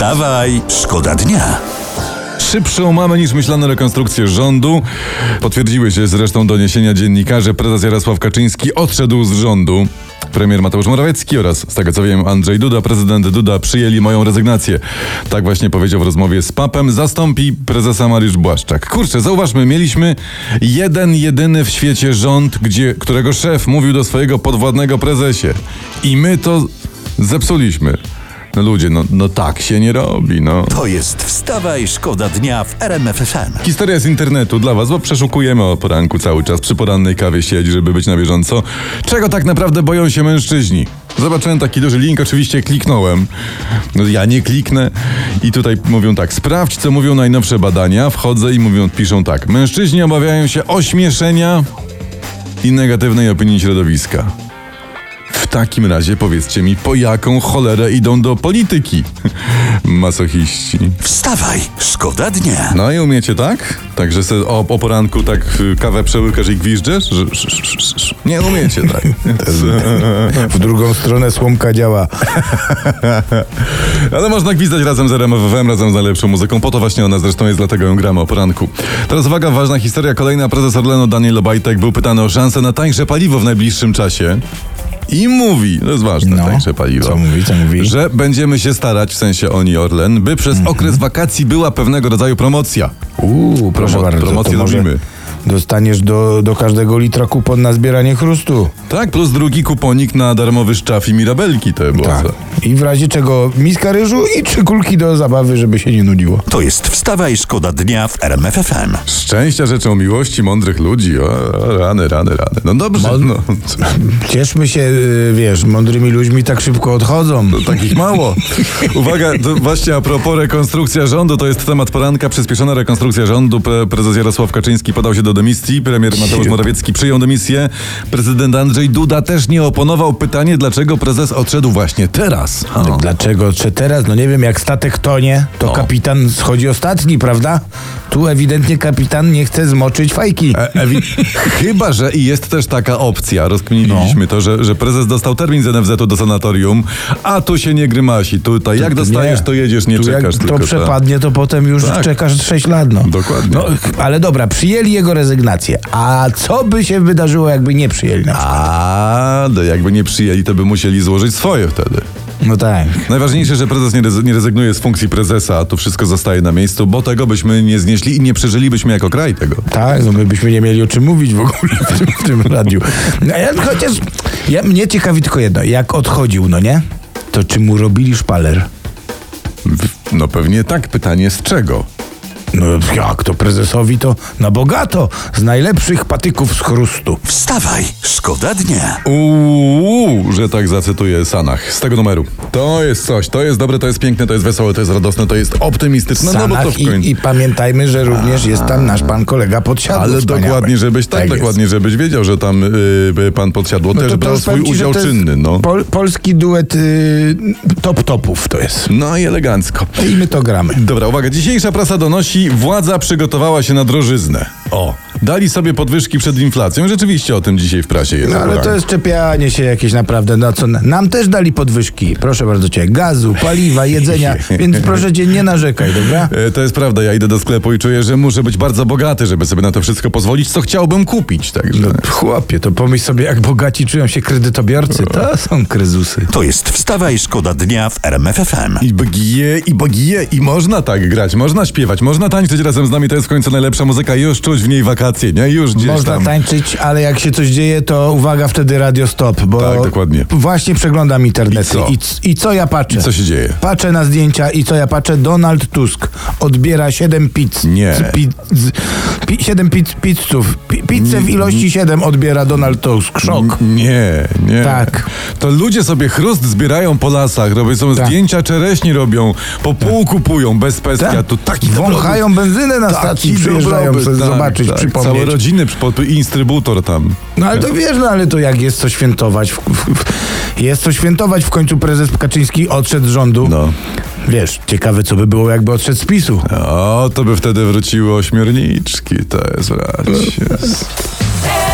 Wstawaj, szkoda dnia. Szybszą mamy niż myślano rekonstrukcję rządu. Potwierdziły się zresztą doniesienia dziennikarzy. Prezes Jarosław Kaczyński odszedł z rządu. Premier Mateusz Morawiecki oraz, z tego co wiem, Andrzej Duda, prezydent Duda przyjęli moją rezygnację. Tak właśnie powiedział w rozmowie z papem. Zastąpi prezesa Mariusz Błaszczak. Kurczę, zauważmy, mieliśmy jeden, jedyny w świecie rząd, gdzie, którego szef mówił do swojego podwładnego prezesie. I my to zepsuliśmy. No ludzie, no, no tak się nie robi, no. To jest Wstawaj, szkoda dnia w RMF FM. Historia z internetu dla was, bo przeszukujemy o poranku cały czas. Przy porannej kawie siedzi, żeby być na bieżąco. Czego tak naprawdę boją się mężczyźni? Zobaczyłem taki duży link, oczywiście kliknąłem. No, ja nie kliknę. I tutaj mówią tak, sprawdź, co mówią najnowsze badania. Wchodzę i mówią, piszą tak. Mężczyźni obawiają się ośmieszenia i negatywnej opinii środowiska. W takim razie powiedzcie mi, po jaką cholerę idą do polityki? Masochiści. Wstawaj, szkoda dnia. No i umiecie tak? Także se o, o poranku tak y, kawę przełykasz i gwiżdżesz? Że- sz- sz- sz- sz- Nie umiecie tak. W drugą stronę słomka działa. Ale można gwizdać razem z RMFFM, razem z najlepszą muzyką. Po to właśnie ona zresztą jest, dlatego ją gramy o poranku. Teraz uwaga, ważna historia. Kolejna prezes Orlenu Daniel Obajtek był pytany o szansę na tańsze paliwo w najbliższym czasie. I mówi, to jest ważne, No, tańsze paliwo. co mówi, co mówi? Że będziemy się starać, w sensie oni Orlen, by przez Mhm. okres wakacji była pewnego rodzaju promocja. Uuu, proszę Promo- bardzo. promocję może robimy. Dostaniesz do, do każdego litra kupon na zbieranie chrustu. Tak, plus drugi kuponik na darmowy szczaw i mirabelki to było. Tak. I w razie czego miska ryżu i trzy kulki do zabawy, żeby się nie nudziło. To jest Wstawaj, szkoda dnia w RMF FM. Szczęścia rzeczą miłości mądrych ludzi. O, o, rany, rany, rany. No dobrze, no. Cieszmy się, y, wiesz, mądrymi ludźmi tak szybko odchodzą. Takich mało. Uwaga, to właśnie a propos rekonstrukcja rządu, to jest temat poranka, przyspieszona rekonstrukcja rządu. Pre- Prezes Jarosław Kaczyński podał się do dymisji, premier Mateusz Morawiecki przyjął dymisję, prezydent Andrzej Duda też nie oponował. Pytanie, dlaczego prezes odszedł właśnie teraz? O. Dlaczego? Czy teraz? No nie wiem, jak statek tonie, to kapitan schodzi ostatni, prawda? Tu ewidentnie kapitan nie chce zmoczyć fajki. E, ewi- Chyba, że i jest też taka opcja, rozkminiliśmy to, że, że prezes dostał termin z NFZ-u do sanatorium, a tu się nie grymasi. Tutaj jak dostajesz, Nie. to jedziesz, nie Tu czekasz jak tylko. to tak. przepadnie, to potem już Tak. czekasz 6 lat. No. Dokładnie. No, ale dobra, przyjęli jego rezygnację. A co by się wydarzyło, jakby nie przyjęli na przykład? A, no jakby nie przyjęli, to by musieli złożyć swoje wtedy. No tak. Najważniejsze, że prezes nie, rezy- nie rezygnuje z funkcji prezesa, a tu wszystko zostaje na miejscu, bo tego byśmy nie znieśli i nie przeżylibyśmy jako kraj tego. Tak, no my byśmy nie mieli o czym mówić w ogóle w tym, w tym radiu. No, ja, chociaż ja, mnie ciekawi tylko jedno. Jak odchodził, no nie? To czy mu robili szpaler? No pewnie tak, pytanie z czego? No jak to prezesowi to na bogato z najlepszych patyków z chrustu. Wstawaj, szkoda dnia. Uuu, że tak zacytuję Sanach z tego numeru. To jest coś, to jest dobre, to jest piękne, to jest wesołe, to jest radosne, to jest optymistyczne. No bo to Sanach w końcu. i, I pamiętajmy, że również jest tam nasz pan kolega podsiadły. Ale wspaniały. dokładnie, żebyś tak, jest. dokładnie, żebyś wiedział, że tam y, pan podsiadło No też brał swój ci, udział jest czynny, no. Pol, polski duet y, top topów to jest. No i elegancko. I my to gramy. Dobra, uwaga, dzisiejsza prasa donosi, władza przygotowała się na drożyznę. O, dali sobie podwyżki przed inflacją. Rzeczywiście o tym dzisiaj w prasie jest. No ale to jest czepianie się jakieś naprawdę, no co, nam też dali podwyżki, proszę bardzo cię, gazu, paliwa, jedzenia, więc proszę cię nie narzekaj, dobra? E, To jest prawda, ja idę do sklepu i czuję, że muszę być bardzo bogaty, żeby sobie na to wszystko pozwolić, co chciałbym kupić, także... No, chłopie, to pomyśl sobie, jak bogaci czują się kredytobiorcy, to są kryzusy. To jest Wstawaj, szkoda dnia w RMF FM. I bgije, i bgije, i można tak grać, można śpiewać, można tańczyć razem z nami, to jest w końcu najlepsza muzyka, już czuć w niej wakacje, nie? Już gdzieś Można tam. tańczyć, ale jak się coś dzieje, to uwaga, wtedy radio stop, bo Tak, dokładnie. właśnie przeglądam internety I co? i, i co ja patrzę? Co się dzieje? Patrzę na zdjęcia i co ja patrzę? Donald Tusk odbiera 7 pizz. Nie. Z pi, z, pi, 7 pizz, pizzów. Pi, pizzę w ilości 7 odbiera Donald Tusk. Szok. Nie, nie. Tak. To ludzie sobie chrust zbierają po lasach, robią są Tak. zdjęcia czereśni robią, po pół kupują bez pestia. Tak. Tu taki Wąchają benzynę na stacji, przyjeżdżają dobrobyt, sobie tak, zobaczyć, tak. przypomnieć. Całe rodziny, przypo- instrybutor tam. No ale to wiesz, no ale to jak jest co świętować? W, w, w, jest co świętować, w końcu prezes Kaczyński odszedł z rządu. No. Wiesz, ciekawe co by było, jakby odszedł z PiSu. O, to by wtedy wróciły ośmiorniczki, to jest racja.